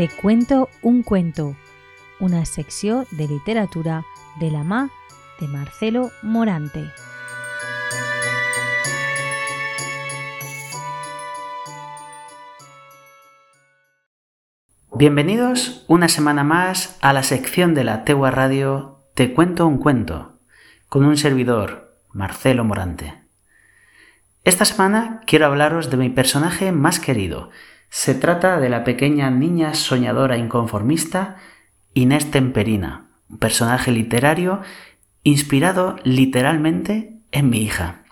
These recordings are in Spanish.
Te cuento un cuento, una sección de literatura de la MA de Marcelo Morante. Bienvenidos una semana más a la sección de la Tegua Radio Te cuento un cuento, con un servidor, Marcelo Morante. Esta semana quiero hablaros de mi personaje más querido. Se trata de la pequeña niña soñadora inconformista Inés Temperina, un personaje literario inspirado literalmente en mi hija.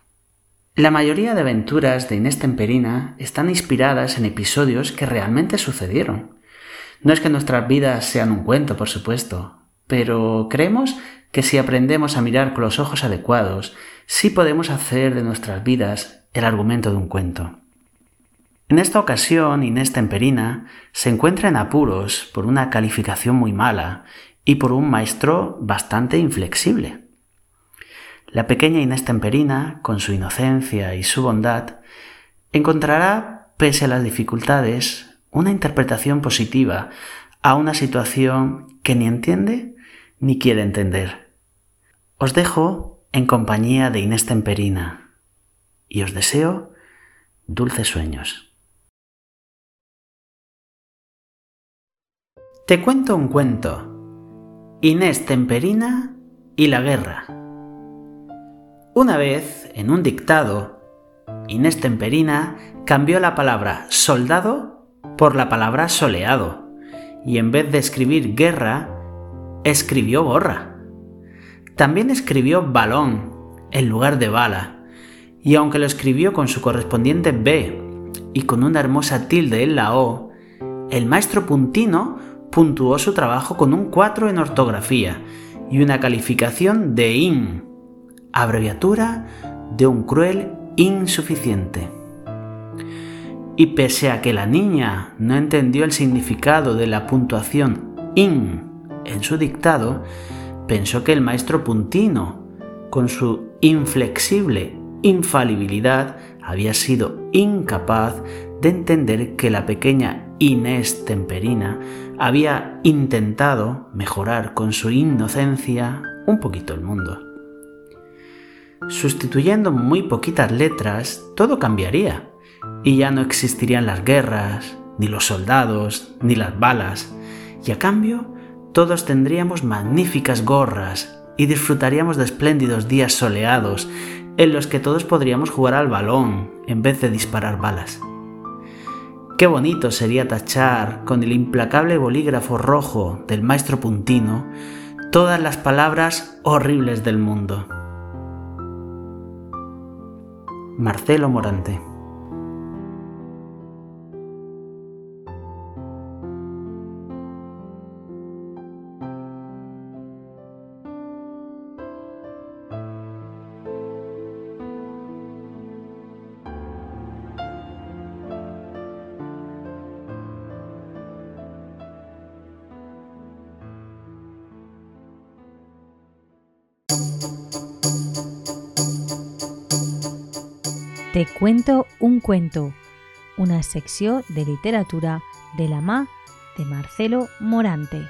La mayoría de aventuras de Inés Temperina están inspiradas en episodios que realmente sucedieron. No es que nuestras vidas sean un cuento, por supuesto, pero creemos que si aprendemos a mirar con los ojos adecuados, sí podemos hacer de nuestras vidas el argumento de un cuento. En esta ocasión, Inés Temperina se encuentra en apuros por una calificación muy mala y por un maestro bastante inflexible. La pequeña Inés Temperina, con su inocencia y su bondad, encontrará, pese a las dificultades, una interpretación positiva a una situación que ni entiende ni quiere entender. Os dejo en compañía de Inés Temperina y os deseo dulces sueños. Te cuento un cuento. Inés Temperina y la guerra. Una vez, en un dictado, Inés Temperina cambió la palabra soldado por la palabra soleado, y en vez de escribir guerra, escribió borra. También escribió balón en lugar de bala y aunque lo escribió con su correspondiente B y con una hermosa tilde en la O, el maestro puntino puntuó su trabajo con un 4 en ortografía y una calificación de IN, abreviatura de un cruel insuficiente. Y pese a que la niña no entendió el significado de la puntuación IN en su dictado, pensó que el maestro puntino, con su inflexible infalibilidad había sido incapaz de entender que la pequeña Inés Temperina había intentado mejorar con su inocencia un poquito el mundo. Sustituyendo muy poquitas letras, todo cambiaría, y ya no existirían las guerras, ni los soldados, ni las balas, y a cambio todos tendríamos magníficas gorras y disfrutaríamos de espléndidos días soleados en los que todos podríamos jugar al balón en vez de disparar balas. Qué bonito sería tachar con el implacable bolígrafo rojo del maestro puntino todas las palabras horribles del mundo. Marcelo Morante Te cuento un cuento, una sección de literatura de la MA de Marcelo Morante.